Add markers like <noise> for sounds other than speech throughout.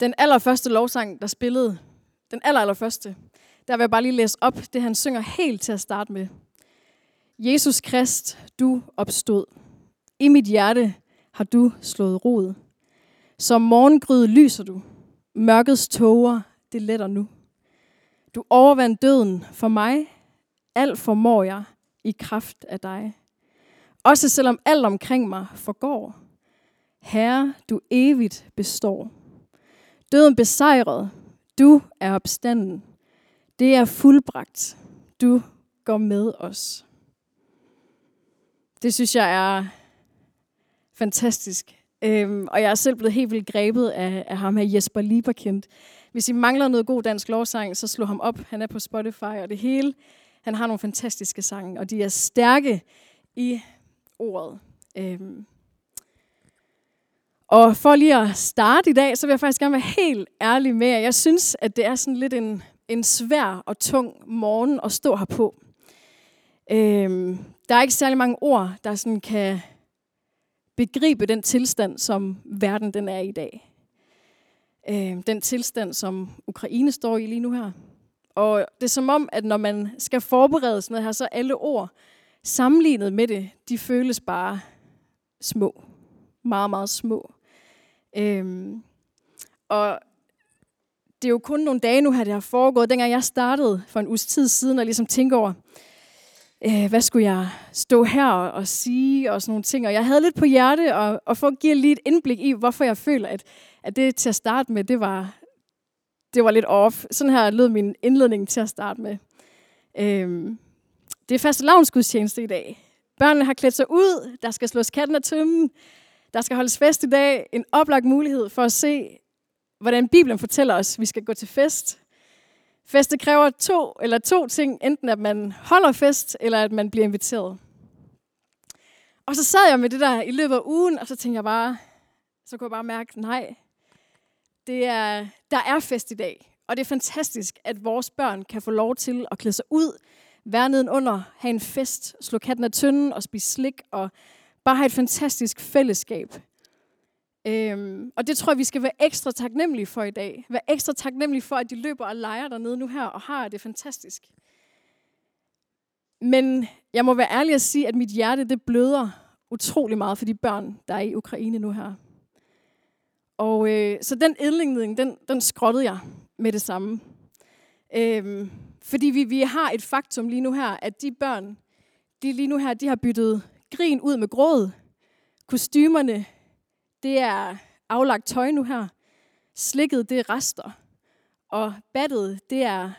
Den allerførste lovsang, der spillede, den aller, allerførste, der vil jeg bare lige læse op, det han synger helt til at starte med. Jesus Krist, du opstod. I mit hjerte har du slået rod. Som morgengryde lyser du. Mørkets tåger, det letter nu. Du overvandt døden for mig. Alt formår jeg i kraft af dig. Også selvom alt omkring mig forgår. Herre, du evigt består. Døden besejret. Du er opstanden. Det er fuldbragt. Du går med os. Det synes jeg er fantastisk. Øhm, og jeg er selv blevet helt vildt grebet af, af ham her Jesper Lieberkind. Hvis I mangler noget god dansk lovsang, så slå ham op. Han er på Spotify og det hele. Han har nogle fantastiske sange, og de er stærke i ordet. Øhm. Og for lige at starte i dag, så vil jeg faktisk gerne være helt ærlig med jer. Jeg synes, at det er sådan lidt en, en svær og tung morgen at stå her på. Øhm, der er ikke særlig mange ord, der sådan kan begribe den tilstand, som verden den er i dag. Øhm, den tilstand, som Ukraine står i lige nu her. Og det er som om, at når man skal forberede sådan noget her, så alle ord sammenlignet med det, de føles bare små. Meget, meget små. Øhm, og det er jo kun nogle dage nu her, det har foregået. Dengang jeg startede for en uges tid siden og ligesom tænkte over, øh, hvad skulle jeg stå her og, og sige og sådan nogle ting. Og jeg havde lidt på hjerte, og, og for at give lige et indblik i, hvorfor jeg føler, at, at det til at starte med, det var, det var lidt off. Sådan her lød min indledning til at starte med. Øhm, det er faste lavnsgudstjeneste i dag. Børnene har klædt sig ud, der skal slås katten af tømmen, der skal holdes fest i dag. En oplagt mulighed for at se, hvordan Bibelen fortæller os, at vi skal gå til fest. Feste kræver to eller to ting. Enten at man holder fest, eller at man bliver inviteret. Og så sad jeg med det der i løbet af ugen, og så tænkte jeg bare, så kunne jeg bare mærke, nej, det er, der er fest i dag. Og det er fantastisk, at vores børn kan få lov til at klæde sig ud, være nedenunder, have en fest, slå katten af tynden og spise slik, og bare have et fantastisk fællesskab. Øhm, og det tror jeg, vi skal være ekstra taknemmelige for i dag. Være ekstra taknemmelige for, at de løber og leger dernede nu her, og har det fantastisk. Men jeg må være ærlig at sige, at mit hjerte det bløder utrolig meget for de børn, der er i Ukraine nu her. Og øh, så den indlægning, den, den skrottede jeg med det samme. Øhm, fordi vi, vi har et faktum lige nu her, at de børn, de lige nu her, de har byttet grin ud med gråd. Kostymerne, det er aflagt tøj nu her. Slikket, det er rester. Og battet, det er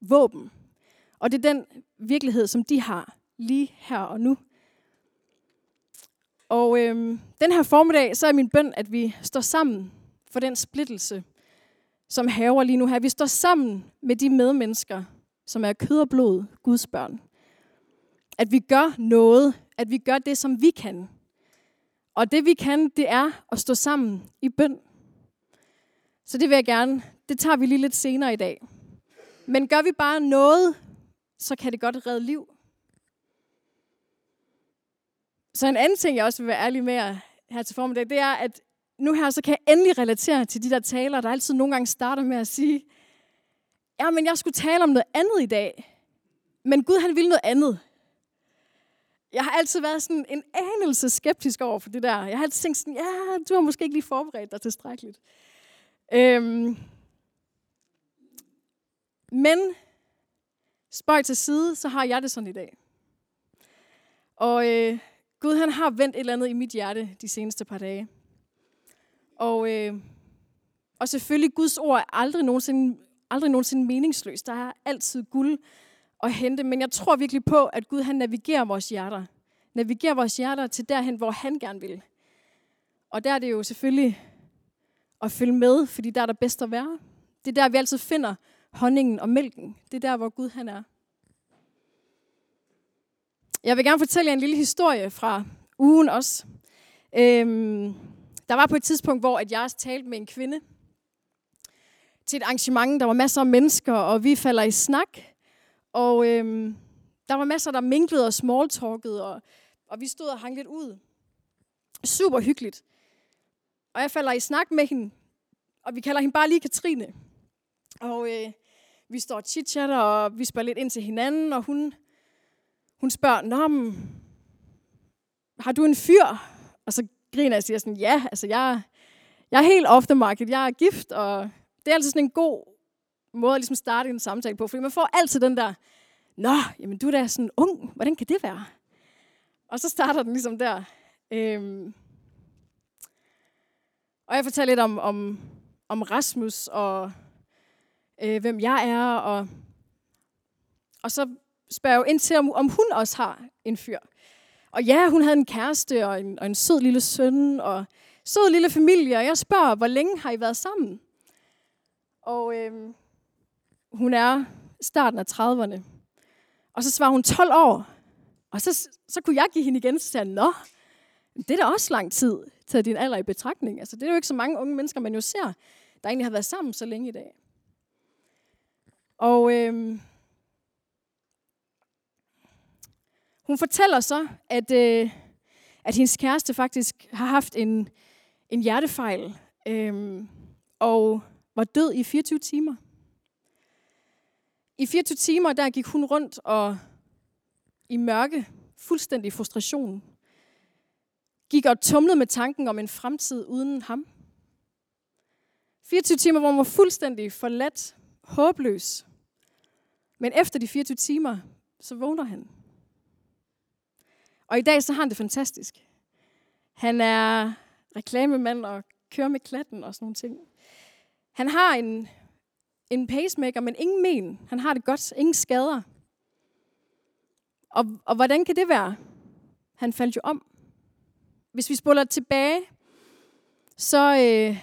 våben. Og det er den virkelighed, som de har lige her og nu. Og øhm, den her formiddag, så er min bøn, at vi står sammen for den splittelse, som haver lige nu her. Vi står sammen med de medmennesker, som er kød og blod, Guds børn. At vi gør noget, at vi gør det, som vi kan. Og det vi kan, det er at stå sammen i bøn. Så det vil jeg gerne, det tager vi lige lidt senere i dag. Men gør vi bare noget, så kan det godt redde liv. Så en anden ting, jeg også vil være ærlig med jer her til formiddag, det er, at nu her, så kan jeg endelig relatere til de der taler, der altid nogle gange starter med at sige, ja, men jeg skulle tale om noget andet i dag. Men Gud, han ville noget andet. Jeg har altid været sådan en anelse skeptisk over for det der. Jeg har altid tænkt sådan, ja, du har måske ikke lige forberedt dig tilstrækkeligt. Øhm. Men spøj til side, så har jeg det sådan i dag. Og øh, Gud han har vendt et eller andet i mit hjerte de seneste par dage. Og, øh, og selvfølgelig, Guds ord er aldrig nogensinde, aldrig nogensinde meningsløst. Der er altid guld at hente. Men jeg tror virkelig på, at Gud han navigerer vores hjerter. Navigerer vores hjerter til derhen, hvor han gerne vil. Og der er det jo selvfølgelig at følge med, fordi der er der bedst at være. Det er der, vi altid finder honningen og mælken. Det er der, hvor Gud han er. Jeg vil gerne fortælle jer en lille historie fra ugen også. Øhm, der var på et tidspunkt, hvor at jeg talte med en kvinde til et arrangement. Der var masser af mennesker, og vi falder i snak. Og øhm, der var masser, der minglede og smalltalkede, og, og vi stod og hang lidt ud. Super hyggeligt. Og jeg falder i snak med hende. og vi kalder hende bare lige Katrine. Og øh, vi står og chatter og vi spørger lidt ind til hinanden, og hun, hun spørger, Nå, men, har du en fyr? Og så griner jeg og siger sådan, ja, altså jeg, jeg er helt off the market, jeg er gift, og det er altid sådan en god måde at ligesom starte en samtale på, fordi man får altid den der, Nå, jamen du er da sådan ung, hvordan kan det være? Og så starter den ligesom der. Øhm, og jeg fortæller lidt om, om, om Rasmus og øh, hvem jeg er. Og, og så spørger jeg jo ind til, om, om hun også har en fyr. Og ja, hun havde en kæreste og en, og en sød lille søn og sød lille familie. Og jeg spørger, hvor længe har I været sammen? Og øh, hun er starten af 30'erne. Og så svarer hun 12 år. Og så, så kunne jeg give hende igen, så sagde jeg, nå, det er da også lang tid, taget din alder i betragtning. Altså, det er jo ikke så mange unge mennesker, man jo ser, der egentlig har været sammen så længe i dag. Og øhm, hun fortæller så, at, øh, at hendes kæreste faktisk har haft en, en hjertefejl, øhm, og var død i 24 timer. I 24 timer, der gik hun rundt og i mørke, fuldstændig frustration, gik og tumlede med tanken om en fremtid uden ham. 24 timer, hvor hun var fuldstændig forladt, håbløs. Men efter de 24 timer, så vågner han. Og i dag så har han det fantastisk. Han er reklamemand og kører med klatten og sådan nogle ting. Han har en, en pacemaker, men ingen men. Han har det godt. Ingen skader. Og, og hvordan kan det være? Han faldt jo om. Hvis vi spoler tilbage, så øh,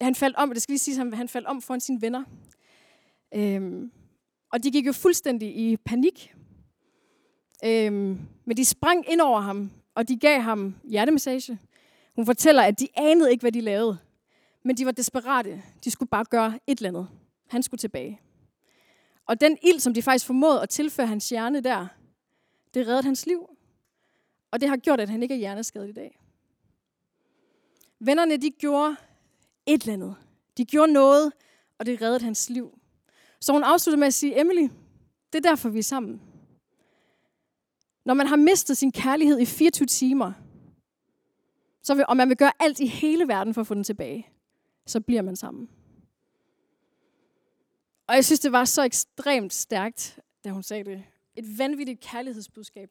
han faldt om, det skal lige sige, han, han faldt om foran sine venner. Øhm, og de gik jo fuldstændig i panik. Øhm, men de sprang ind over ham, og de gav ham hjertemassage. Hun fortæller, at de anede ikke, hvad de lavede. Men de var desperate. De skulle bare gøre et eller andet. Han skulle tilbage. Og den ild, som de faktisk formåede at tilføre hans hjerne der, det reddede hans liv. Og det har gjort, at han ikke er hjerneskadet i dag. Vennerne, de gjorde et eller andet. De gjorde noget, og det reddede hans liv. Så hun afsluttede med at sige, Emily, det er derfor, vi er sammen. Når man har mistet sin kærlighed i 24 timer, så vil, og man vil gøre alt i hele verden for at få den tilbage, så bliver man sammen. Og jeg synes, det var så ekstremt stærkt, da hun sagde det. Et vanvittigt kærlighedsbudskab.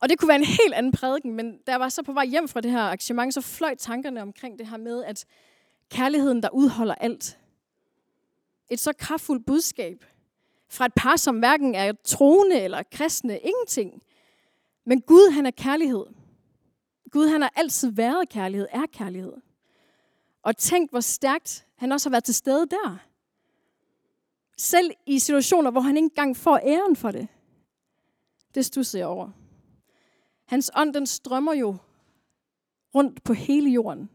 Og det kunne være en helt anden prædiken, men da jeg var så på vej hjem fra det her arrangement, så fløj tankerne omkring det her med, at kærligheden, der udholder alt. Et så kraftfuldt budskab fra et par, som hverken er troende eller kristne, ingenting. Men Gud, han er kærlighed. Gud, han har altid været kærlighed, er kærlighed. Og tænk, hvor stærkt han også har været til stede der. Selv i situationer, hvor han ikke engang får æren for det. Det stusser jeg over. Hans ånd, den strømmer jo rundt på hele jorden.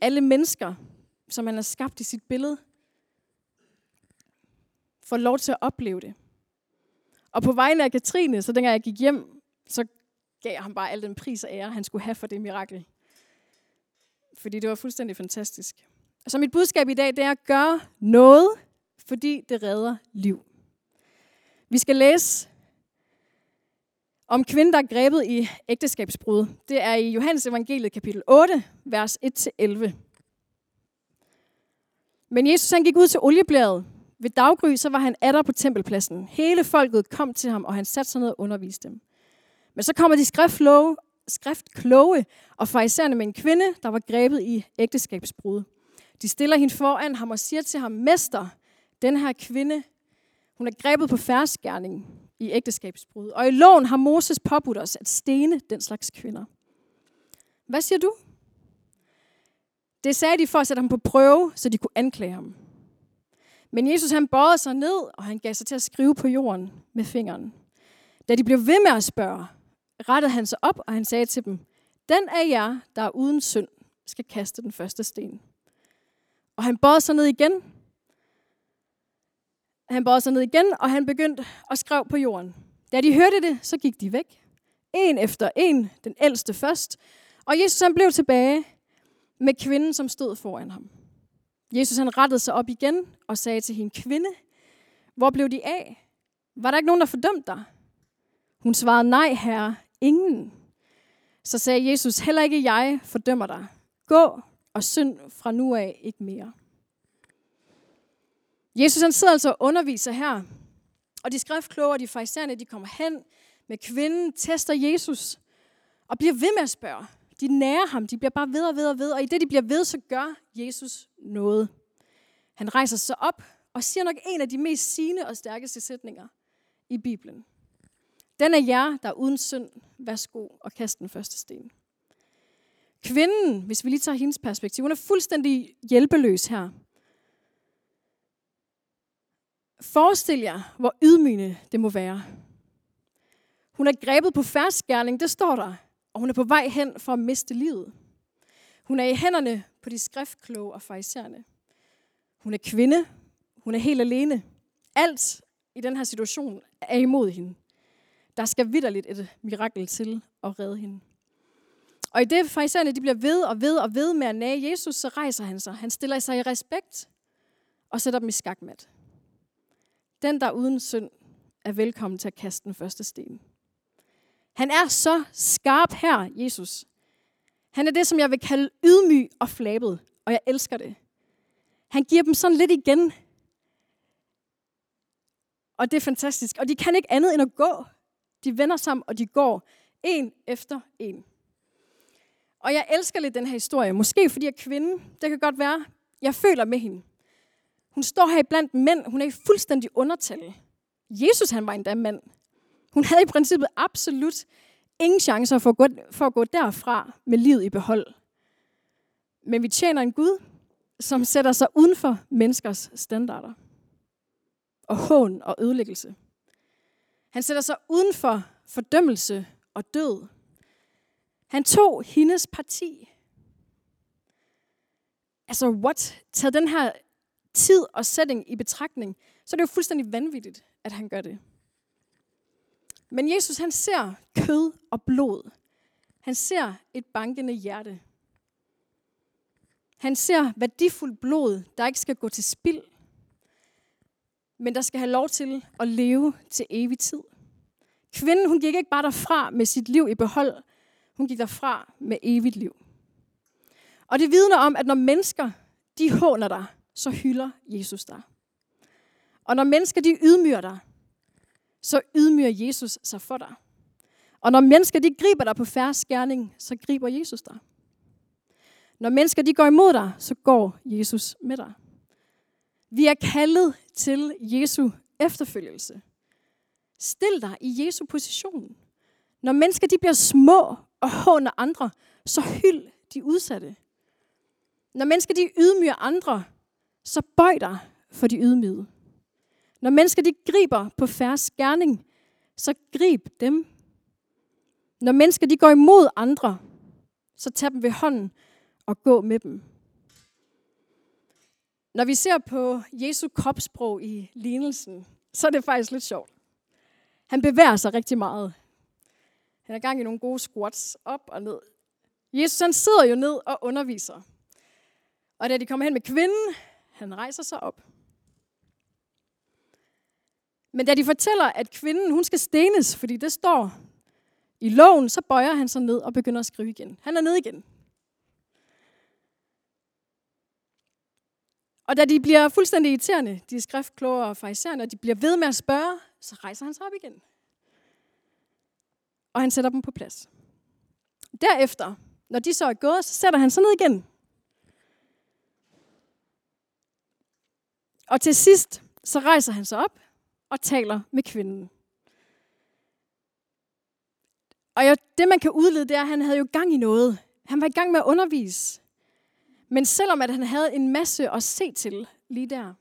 Alle mennesker, som han har skabt i sit billede, får lov til at opleve det. Og på vegne af Katrine, så dengang jeg gik hjem, så gav jeg ham bare al den pris og ære, han skulle have for det mirakel. Fordi det var fuldstændig fantastisk. Så mit budskab i dag, det er at gøre noget, fordi det redder liv. Vi skal læse om kvinden, der er grebet i ægteskabsbrud. Det er i Johannes evangeliet kapitel 8, vers 1-11. Men Jesus han gik ud til olieblæret. Ved daggry så var han atter på tempelpladsen. Hele folket kom til ham, og han satte sig ned og underviste dem. Men så kommer de skriftkloge, skriftkloge og fariserne med en kvinde, der var grebet i ægteskabsbrud. De stiller hende foran ham og siger til ham, Mester, den her kvinde, hun er grebet på færdsgærning i ægteskabsbrud. Og i loven har Moses påbudt os at stene den slags kvinder. Hvad siger du? Det sagde de for at sætte ham på prøve, så de kunne anklage ham. Men Jesus han bøjede sig ned, og han gav sig til at skrive på jorden med fingeren. Da de blev ved med at spørge, rettede han sig op, og han sagde til dem, Den af jer, der er uden synd, skal kaste den første sten. Og han bøjede sig ned igen. Han bøjede sig ned igen, og han begyndte at skrive på jorden. Da de hørte det, så gik de væk. En efter en, den ældste først, Og Jesus han blev tilbage med kvinden, som stod foran ham. Jesus han rettede sig op igen og sagde til hende, kvinde, hvor blev de af? Var der ikke nogen, der fordømte dig? Hun svarede, nej herre, ingen. Så sagde Jesus, heller ikke jeg fordømmer dig. Gå og synd fra nu af ikke mere. Jesus han sidder altså og underviser her, og de skriftkloge og de farisæerne, de kommer hen med kvinden, tester Jesus og bliver ved med at spørge. De nærer ham, de bliver bare ved og ved og ved, og i det de bliver ved, så gør Jesus noget. Han rejser sig op og siger nok en af de mest sigende og stærkeste sætninger i Bibelen. Den er jer, der er uden synd. Værsgo og kast den første sten. Kvinden, hvis vi lige tager hendes perspektiv, hun er fuldstændig hjælpeløs her. Forestil jer, hvor ydmygende det må være. Hun er grebet på færdskærning, det står der, og hun er på vej hen for at miste livet. Hun er i hænderne på de skriftkloge og fejserne. Hun er kvinde. Hun er helt alene. Alt i den her situation er imod hende. Der skal vidderligt et mirakel til at redde hende. Og i det farisæerne de bliver ved og ved og ved med at nage Jesus, så rejser han sig. Han stiller sig i respekt og sætter dem i skakmat. Den, der uden synd, er velkommen til at kaste den første sten. Han er så skarp her, Jesus. Han er det, som jeg vil kalde ydmyg og flabet, og jeg elsker det. Han giver dem sådan lidt igen. Og det er fantastisk. Og de kan ikke andet end at gå. De vender sammen, og de går en efter en. Og jeg elsker lidt den her historie. Måske fordi jeg er kvinde. Det kan godt være. Jeg føler med hende. Hun står her blandt mænd. Hun er i fuldstændig undertal. Jesus han var endda mand. Hun havde i princippet absolut ingen chancer for at, gå, for at gå derfra med livet i behold. Men vi tjener en Gud, som sætter sig uden for menneskers standarder. Og hån og ødelæggelse. Han sætter sig uden for fordømmelse og død. Han tog hendes parti. Altså, what? Tag den her tid og setting i betragtning, så er det jo fuldstændig vanvittigt, at han gør det. Men Jesus, han ser kød og blod. Han ser et bankende hjerte. Han ser værdifuldt blod, der ikke skal gå til spild, men der skal have lov til at leve til evig tid. Kvinden, hun gik ikke bare derfra med sit liv i behold. Hun gik derfra med evigt liv. Og det vidner om, at når mennesker, de håner dig, så hylder Jesus dig. Og når mennesker, de ydmyger dig, så ydmyger Jesus sig for dig. Og når mennesker, de griber dig på færre skærning, så griber Jesus dig. Når mennesker, de går imod dig, så går Jesus med dig. Vi er kaldet til Jesu efterfølgelse. Stil dig i Jesu position. Når mennesker de bliver små og håner andre, så hyld de udsatte. Når mennesker de ydmyger andre, så bøj dig for de ydmyge. Når mennesker de griber på færre gerning, så grib dem. Når mennesker de går imod andre, så tag dem ved hånden og gå med dem. Når vi ser på Jesu kropssprog i lignelsen, så er det faktisk lidt sjovt. Han bevæger sig rigtig meget. Han er gang i nogle gode squats op og ned. Jesus han sidder jo ned og underviser. Og da de kommer hen med kvinden, han rejser sig op. Men da de fortæller, at kvinden hun skal stenes, fordi det står i loven, så bøjer han sig ned og begynder at skrive igen. Han er ned igen. Og da de bliver fuldstændig irriterende, de skriftkloge og farisæerne, og de bliver ved med at spørge, så rejser han sig op igen. Og han sætter dem på plads. Derefter, når de så er gået, så sætter han sig ned igen. Og til sidst, så rejser han sig op og taler med kvinden. Og ja, det, man kan udlede, det er, at han havde jo gang i noget. Han var i gang med at undervise. Men selvom at han havde en masse at se til lige der,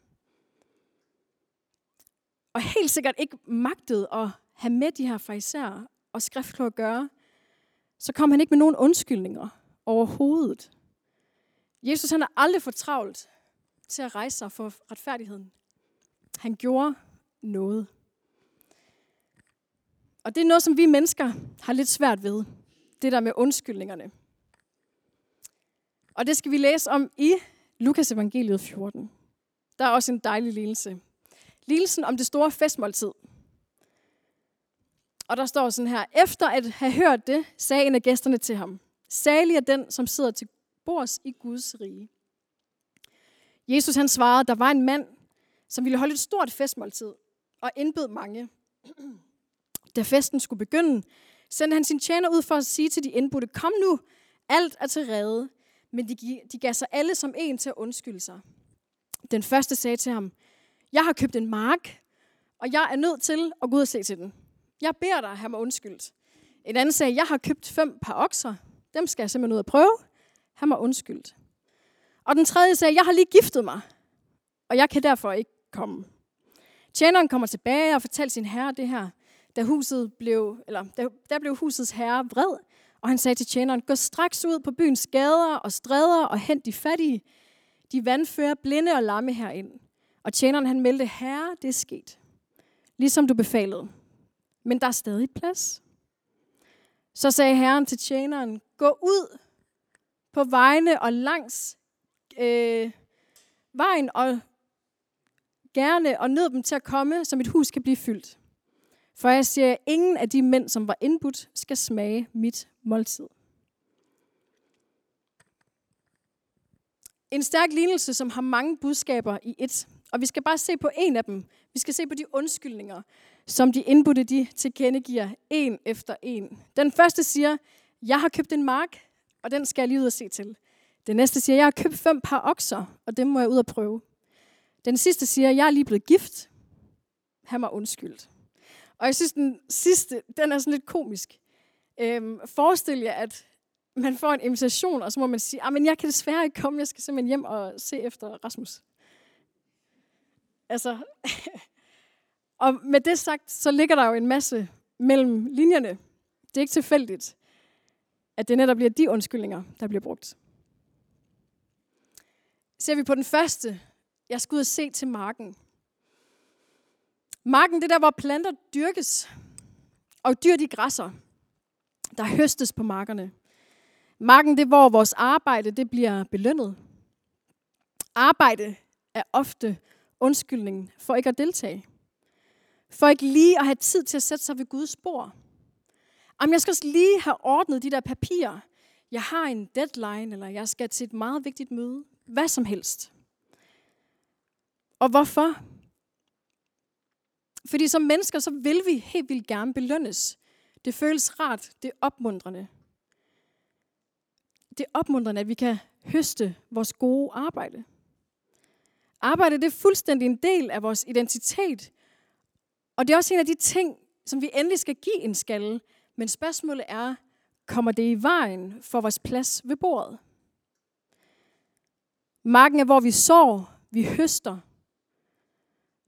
og helt sikkert ikke magtede at have med de her fariserer og skriftkloge at gøre, så kom han ikke med nogen undskyldninger overhovedet. Jesus han har aldrig for travlt til at rejse sig for retfærdigheden. Han gjorde noget. Og det er noget, som vi mennesker har lidt svært ved. Det der med undskyldningerne. Og det skal vi læse om i Lukas evangeliet 14. Der er også en dejlig lignelse. Lignelsen om det store festmåltid. Og der står sådan her, efter at have hørt det, sagde en af gæsterne til ham, Salig er den, som sidder til bords i Guds rige. Jesus han svarede, der var en mand, som ville holde et stort festmåltid og indbød mange. Da festen skulle begynde, sendte han sin tjener ud for at sige til de indbudte, kom nu, alt er til redde. Men de, de gav sig alle som en til at undskylde sig. Den første sagde til ham, jeg har købt en mark, og jeg er nødt til at gå ud og se til den. Jeg beder dig, have mig undskyldt. En anden sagde, jeg har købt fem par okser. Dem skal jeg simpelthen ud og prøve. Han mig undskyldt. Og den tredje sagde, jeg har lige giftet mig, og jeg kan derfor ikke komme. Tjeneren kommer tilbage og fortæller sin herre det her, da, huset blev, eller, da, der blev husets herre vred, og han sagde til tjeneren, gå straks ud på byens gader og stræder og hent de fattige. De vandfører blinde og lamme herind. Og tjeneren han meldte, herre, det er sket. Ligesom du befalede. Men der er stadig plads. Så sagde herren til tjeneren, gå ud på vejene og langs øh, vejen og gerne og nød dem til at komme, så mit hus kan blive fyldt. For jeg siger, at ingen af de mænd, som var indbudt, skal smage mit måltid. En stærk lignelse, som har mange budskaber i et. Og vi skal bare se på en af dem. Vi skal se på de undskyldninger, som de indbudte de tilkendegiver en efter en. Den første siger, jeg har købt en mark, og den skal jeg lige ud og se til. Den næste siger, jeg har købt fem par okser, og dem må jeg ud og prøve. Den sidste siger, jeg er lige blevet gift. Han mig undskyldt. Og jeg synes, den sidste, den er sådan lidt komisk. Øhm, forestil jer, at man får en invitation, og så må man sige, ah, men jeg kan desværre ikke komme, jeg skal simpelthen hjem og se efter Rasmus. Altså, <laughs> og med det sagt, så ligger der jo en masse mellem linjerne. Det er ikke tilfældigt, at det netop bliver de undskyldninger, der bliver brugt. Ser vi på den første, jeg skal ud og se til marken. Marken, det der, hvor planter dyrkes, og dyr de græsser. Der høstes på markerne. Marken, det hvor vores arbejde det bliver belønnet. Arbejde er ofte undskyldningen for ikke at deltage. For ikke lige at have tid til at sætte sig ved Guds spor. Om jeg skal lige have ordnet de der papirer. Jeg har en deadline, eller jeg skal til et meget vigtigt møde. Hvad som helst. Og hvorfor? Fordi som mennesker, så vil vi helt vildt gerne belønnes. Det føles rart, det er opmuntrende. Det er opmuntrende, at vi kan høste vores gode arbejde. Arbejde det er fuldstændig en del af vores identitet. Og det er også en af de ting, som vi endelig skal give en skalle. Men spørgsmålet er, kommer det i vejen for vores plads ved bordet? Marken er, hvor vi sår, vi høster.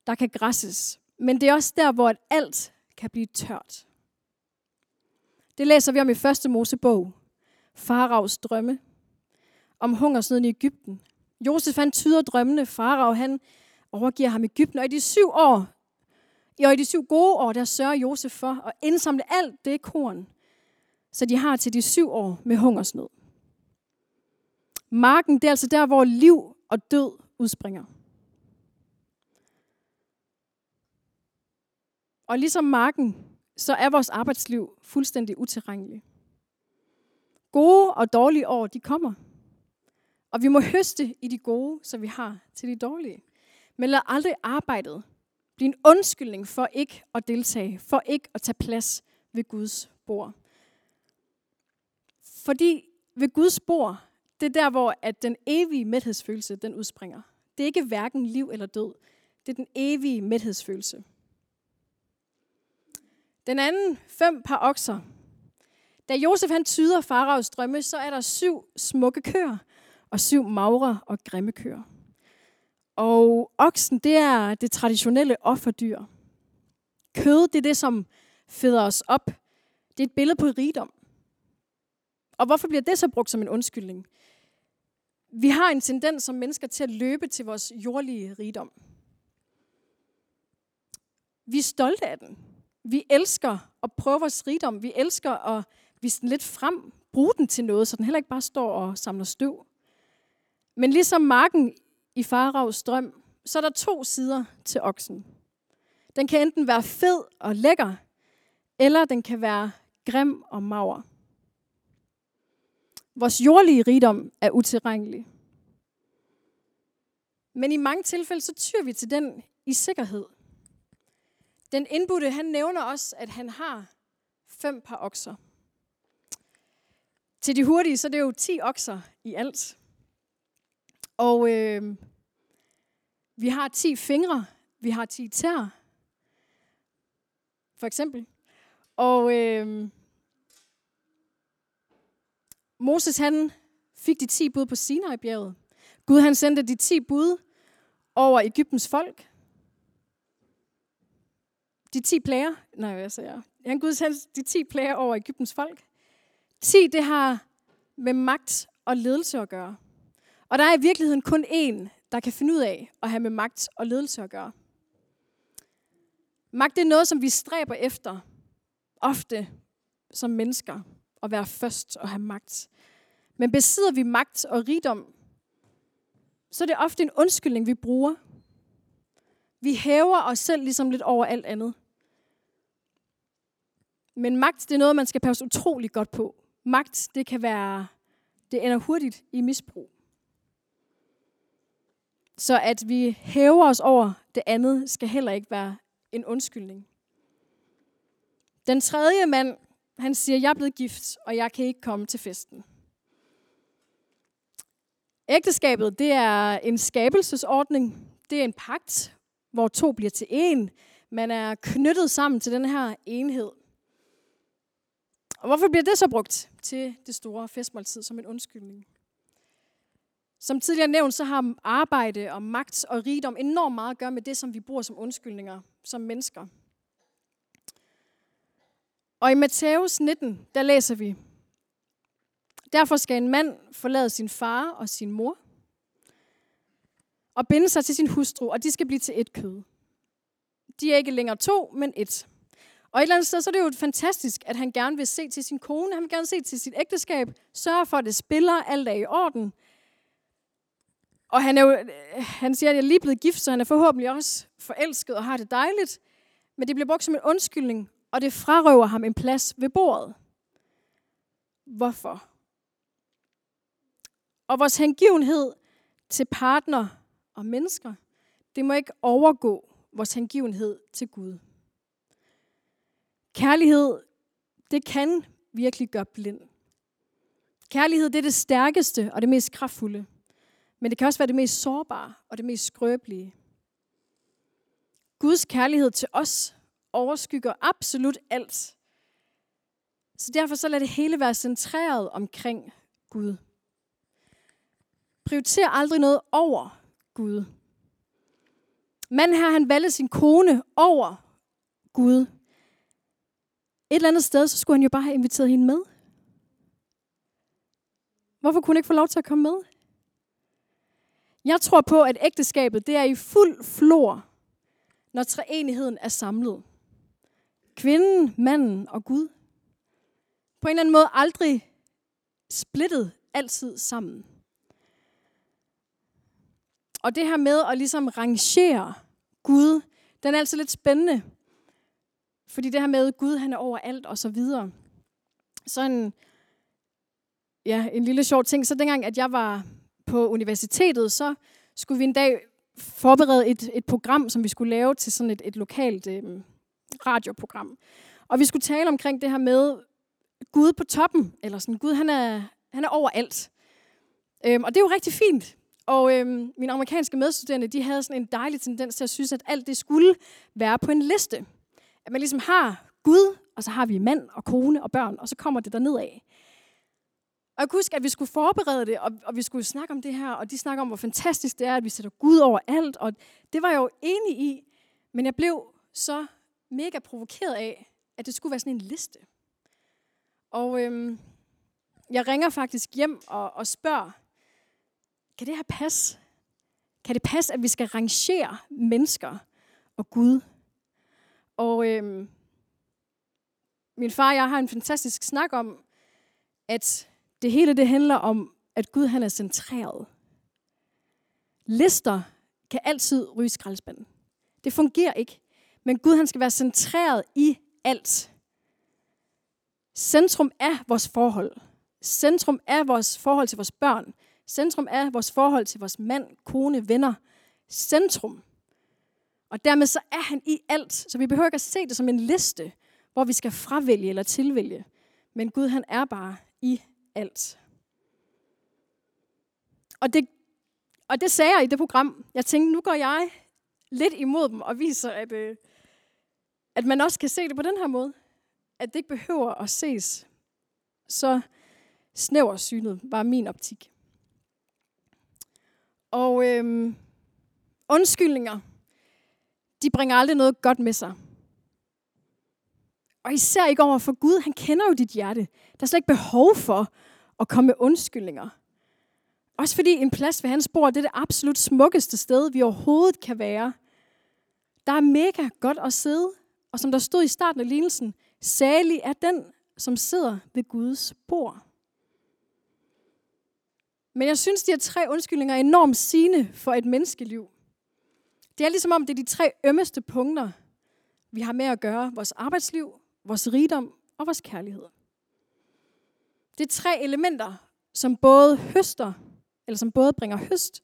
Der kan græsses. Men det er også der, hvor alt kan blive tørt. Det læser vi om i første Mosebog. Faraos drømme. Om hungersnøden i Ægypten. Josef han tyder drømmene. Farao han overgiver ham Ægypten. Og i de syv år, og i de syv gode år, der sørger Josef for at indsamle alt det korn, så de har til de syv år med hungersnød. Marken, det er altså der, hvor liv og død udspringer. Og ligesom marken, så er vores arbejdsliv fuldstændig utilregneligt. Gode og dårlige år, de kommer. Og vi må høste i de gode, så vi har til de dårlige. Men lad aldrig arbejdet blive en undskyldning for ikke at deltage, for ikke at tage plads ved Guds bord. Fordi ved Guds bord, det er der, hvor at den evige mæthedsfølelse, den udspringer. Det er ikke hverken liv eller død. Det er den evige mæthedsfølelse. Den anden, fem par okser. Da Josef han tyder faraos drømme, så er der syv smukke køer og syv magre og grimme køer. Og oksen, det er det traditionelle offerdyr. Kød, det er det, som føder os op. Det er et billede på rigdom. Og hvorfor bliver det så brugt som en undskyldning? Vi har en tendens som mennesker til at løbe til vores jordlige rigdom. Vi er stolte af den. Vi elsker at prøve vores rigdom. Vi elsker at vise den lidt frem, bruge den til noget, så den heller ikke bare står og samler støv. Men ligesom marken i Faravs drøm, så er der to sider til oksen. Den kan enten være fed og lækker, eller den kan være grim og mager. Vores jordlige rigdom er utilregnelig. Men i mange tilfælde, så tyr vi til den i sikkerhed. Den indbudte, han nævner også, at han har fem par okser. Til de hurtige, så er det jo 10 okser i alt. Og øh, vi har 10 fingre, vi har 10 tær, for eksempel. Og øh, Moses han fik de 10 bud på Sinai-bjerget. Gud han sendte de 10 bud over Ægyptens folk. De 10 plager, nej, hvad siger jeg? Han Gud sendte de 10 plager over Ægyptens folk. 10, det har med magt og ledelse at gøre. Og der er i virkeligheden kun én, der kan finde ud af at have med magt og ledelse at gøre. Magt er noget, som vi stræber efter, ofte som mennesker, at være først og have magt. Men besidder vi magt og rigdom, så er det ofte en undskyldning, vi bruger. Vi hæver os selv ligesom lidt over alt andet. Men magt, det er noget, man skal passe utrolig godt på. Magt, det kan være, det ender hurtigt i misbrug. Så at vi hæver os over det andet, skal heller ikke være en undskyldning. Den tredje mand, han siger, jeg er blevet gift, og jeg kan ikke komme til festen. Ægteskabet, det er en skabelsesordning. Det er en pagt, hvor to bliver til en. Man er knyttet sammen til den her enhed. Og hvorfor bliver det så brugt til det store festmåltid som en undskyldning? Som tidligere nævnt, så har arbejde og magt og rigdom enormt meget at gøre med det, som vi bruger som undskyldninger som mennesker. Og i Matthæus 19, der læser vi, Derfor skal en mand forlade sin far og sin mor, og binde sig til sin hustru, og de skal blive til et kød. De er ikke længere to, men et. Og et eller andet sted, så er det jo fantastisk, at han gerne vil se til sin kone, han vil gerne se til sit ægteskab, sørge for, at det spiller, alt er i orden. Og han, er jo, øh, han siger, at jeg er lige blevet gift, så han er forhåbentlig også forelsket og har det dejligt. Men det bliver brugt som en undskyldning, og det frarøver ham en plads ved bordet. Hvorfor? Og vores hengivenhed til partner og mennesker, det må ikke overgå vores hengivenhed til Gud. Kærlighed, det kan virkelig gøre blind. Kærlighed, det er det stærkeste og det mest kraftfulde. Men det kan også være det mest sårbare og det mest skrøbelige. Guds kærlighed til os overskygger absolut alt. Så derfor så lad det hele være centreret omkring Gud. Prioriter aldrig noget over Gud. Manden her, han valgte sin kone over Gud. Et eller andet sted, så skulle han jo bare have inviteret hende med. Hvorfor kunne hun ikke få lov til at komme med? Jeg tror på, at ægteskabet det er i fuld flor, når treenigheden er samlet. Kvinden, manden og Gud. På en eller anden måde aldrig splittet, altid sammen. Og det her med at ligesom rangere Gud, den er altså lidt spændende. Fordi det her med, at Gud han er overalt og så videre. Så en, ja, en lille sjov ting. Så dengang, at jeg var på universitetet, så skulle vi en dag forberede et, et program, som vi skulle lave til sådan et, et lokalt øh, radioprogram. Og vi skulle tale omkring det her med Gud på toppen, eller sådan, Gud han er, han er overalt. Øhm, og det er jo rigtig fint. Og øhm, mine amerikanske medstuderende, de havde sådan en dejlig tendens til at synes, at alt det skulle være på en liste. At man ligesom har Gud, og så har vi mand og kone og børn, og så kommer det der nedad. Og jeg kan huske, at vi skulle forberede det, og, og vi skulle snakke om det her, og de snakker om, hvor fantastisk det er, at vi sætter Gud over alt, og det var jeg jo enig i, men jeg blev så mega provokeret af, at det skulle være sådan en liste. Og øhm, jeg ringer faktisk hjem og, og spørger, kan det her passe? Kan det passe, at vi skal rangere mennesker og Gud? Og øhm, min far og jeg har en fantastisk snak om, at det hele det handler om, at Gud han er centreret. Lister kan altid ryge skraldespanden. Det fungerer ikke. Men Gud han skal være centreret i alt. Centrum er vores forhold. Centrum er vores forhold til vores børn. Centrum er vores forhold til vores mand, kone, venner. Centrum. Og dermed så er han i alt. Så vi behøver ikke at se det som en liste, hvor vi skal fravælge eller tilvælge. Men Gud han er bare i alt. Og det, og det sagde jeg i det program. Jeg tænkte, nu går jeg lidt imod dem og viser, at, øh, at man også kan se det på den her måde. At det ikke behøver at ses så snæver synet, var min optik. Og øhm, undskyldninger, de bringer aldrig noget godt med sig. Og især ikke over for Gud, han kender jo dit hjerte. Der er slet ikke behov for at komme med undskyldninger. Også fordi en plads ved hans bord, det er det absolut smukkeste sted, vi overhovedet kan være. Der er mega godt at sidde. Og som der stod i starten af lignelsen, salig er den, som sidder ved Guds bord. Men jeg synes, de her tre undskyldninger er enormt sigende for et menneskeliv. Det er ligesom om, det er de tre ømmeste punkter, vi har med at gøre. Vores arbejdsliv, vores rigdom og vores kærlighed. Det er tre elementer, som både høster, eller som både bringer høst,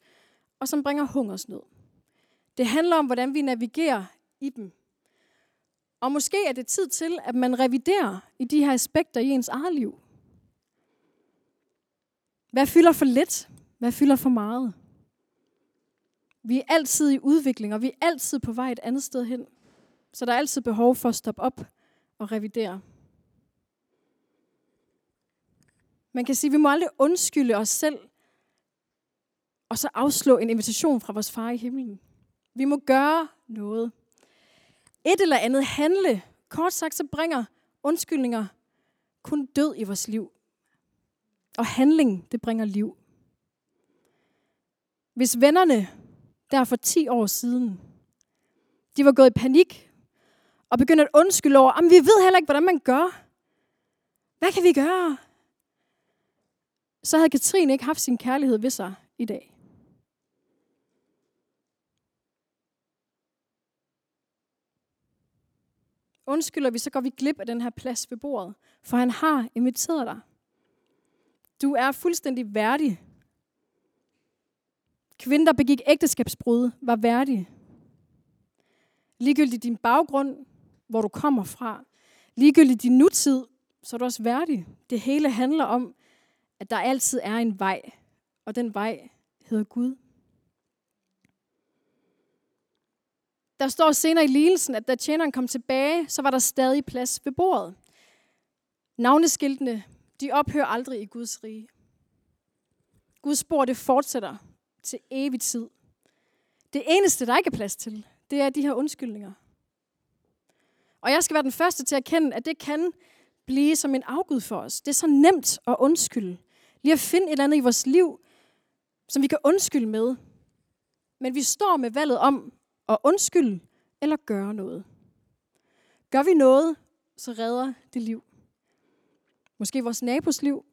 og som bringer hungersnød. Det handler om, hvordan vi navigerer i dem. Og måske er det tid til, at man reviderer i de her aspekter i ens eget liv. Hvad fylder for lidt? Hvad fylder for meget? Vi er altid i udvikling, og vi er altid på vej et andet sted hen. Så der er altid behov for at stoppe op og revidere. Man kan sige, at vi må aldrig undskylde os selv, og så afslå en invitation fra vores far i himlen. Vi må gøre noget. Et eller andet handle. Kort sagt, så bringer undskyldninger kun død i vores liv. Og handling, det bringer liv. Hvis vennerne der for 10 år siden, de var gået i panik, og begyndte at undskylde over, at vi ved heller ikke, hvordan man gør. Hvad kan vi gøre? Så havde Katrine ikke haft sin kærlighed ved sig i dag. Undskylder vi, så går vi glip af den her plads ved bordet, for han har inviteret dig. Du er fuldstændig værdig. Kvinden, der begik ægteskabsbrud, var værdig. Ligegyldigt din baggrund, hvor du kommer fra, ligegyldigt din nutid, så er du også værdig. Det hele handler om, at der altid er en vej, og den vej hedder Gud. Der står senere i lignelsen, at da tjeneren kom tilbage, så var der stadig plads ved bordet. Navneskiltene, de ophører aldrig i Guds rige. Guds spor, det fortsætter til evig tid. Det eneste, der ikke er plads til, det er de her undskyldninger. Og jeg skal være den første til at erkende, at det kan blive som en afgud for os. Det er så nemt at undskylde. Lige at finde et eller andet i vores liv, som vi kan undskylde med. Men vi står med valget om at undskylde eller gøre noget. Gør vi noget, så redder det liv. Måske vores nabos liv,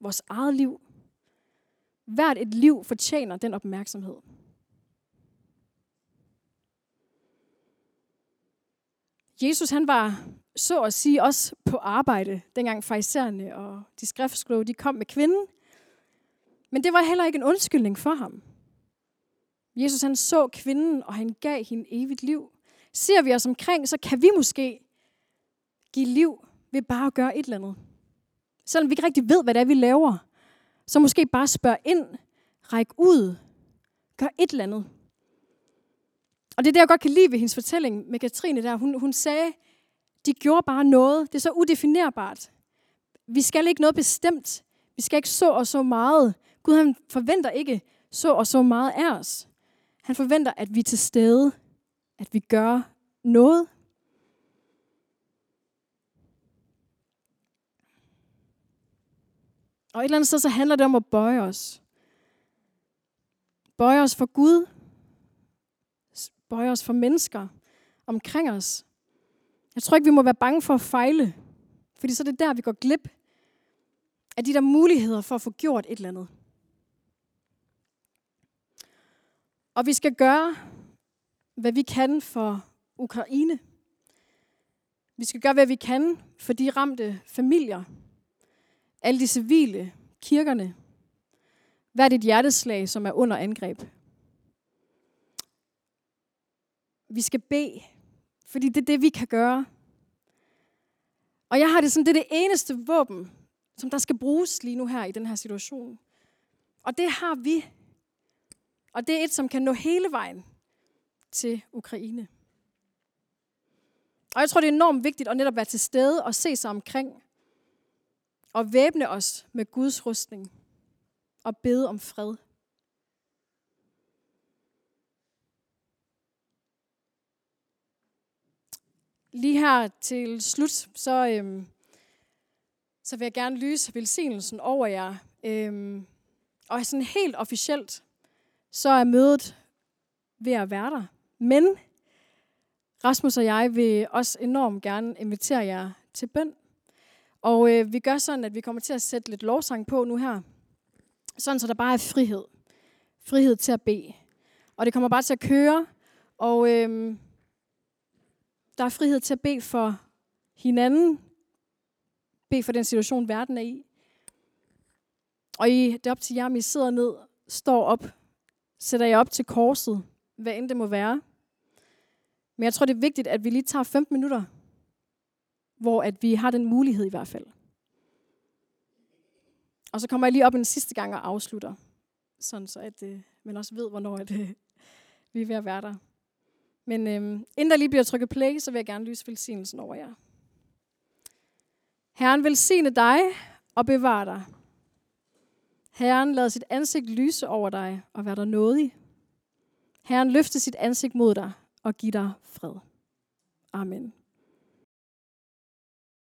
vores eget liv. Hvert et liv fortjener den opmærksomhed. Jesus han var så at sige også på arbejde, dengang farisæerne og de skriftskloge de kom med kvinden. Men det var heller ikke en undskyldning for ham. Jesus han så kvinden, og han gav hende evigt liv. Ser vi os omkring, så kan vi måske give liv ved bare at gøre et eller andet. Selvom vi ikke rigtig ved, hvad det er, vi laver, så måske bare spørg ind, ræk ud, gør et eller andet. Og det er det, jeg godt kan lide ved hendes fortælling med Katrine der. Hun, hun sagde, de gjorde bare noget. Det er så udefinerbart. Vi skal ikke noget bestemt. Vi skal ikke så og så meget. Gud han forventer ikke så og så meget af os. Han forventer, at vi er til stede. At vi gør noget. Og et eller andet sted, så handler det om at bøje os. Bøje os for Gud. Bøje os for mennesker omkring os. Jeg tror ikke, vi må være bange for at fejle. Fordi så er det der, vi går glip af de der muligheder for at få gjort et eller andet. Og vi skal gøre, hvad vi kan for Ukraine. Vi skal gøre, hvad vi kan for de ramte familier, alle de civile, kirkerne. Hver dit hjerteslag, som er under angreb. Vi skal bede, fordi det er det, vi kan gøre. Og jeg har det sådan, det er det eneste våben, som der skal bruges lige nu her i den her situation. Og det har vi. Og det er et, som kan nå hele vejen til Ukraine. Og jeg tror, det er enormt vigtigt at netop være til stede og se sig omkring. Og væbne os med Guds rustning. Og bede om fred. Lige her til slut, så, øhm, så vil jeg gerne lyse velsignelsen over jer. Øhm, og sådan helt officielt, så er mødet ved at være der. Men Rasmus og jeg vil også enormt gerne invitere jer til bøn. Og øh, vi gør sådan, at vi kommer til at sætte lidt lovsang på nu her. Sådan, så der bare er frihed. Frihed til at bede. Og det kommer bare til at køre. Og øh, der er frihed til at bede for hinanden. Bede for den situation, verden er i. Og I, det er op til jer, om I sidder ned, står op, sætter jer op til korset, hvad end det må være. Men jeg tror, det er vigtigt, at vi lige tager 15 minutter, hvor at vi har den mulighed i hvert fald. Og så kommer jeg lige op en sidste gang og afslutter, sådan så at øh, man også ved, hvornår at, øh, <laughs> vi er ved at være der. Men øh, inden der lige bliver trykket play, så vil jeg gerne lyse velsignelsen over jer. Herren velsigne dig og bevare dig. Herren lad sit ansigt lyse over dig og være dig nådig. Herren løfte sit ansigt mod dig og give dig fred. Amen.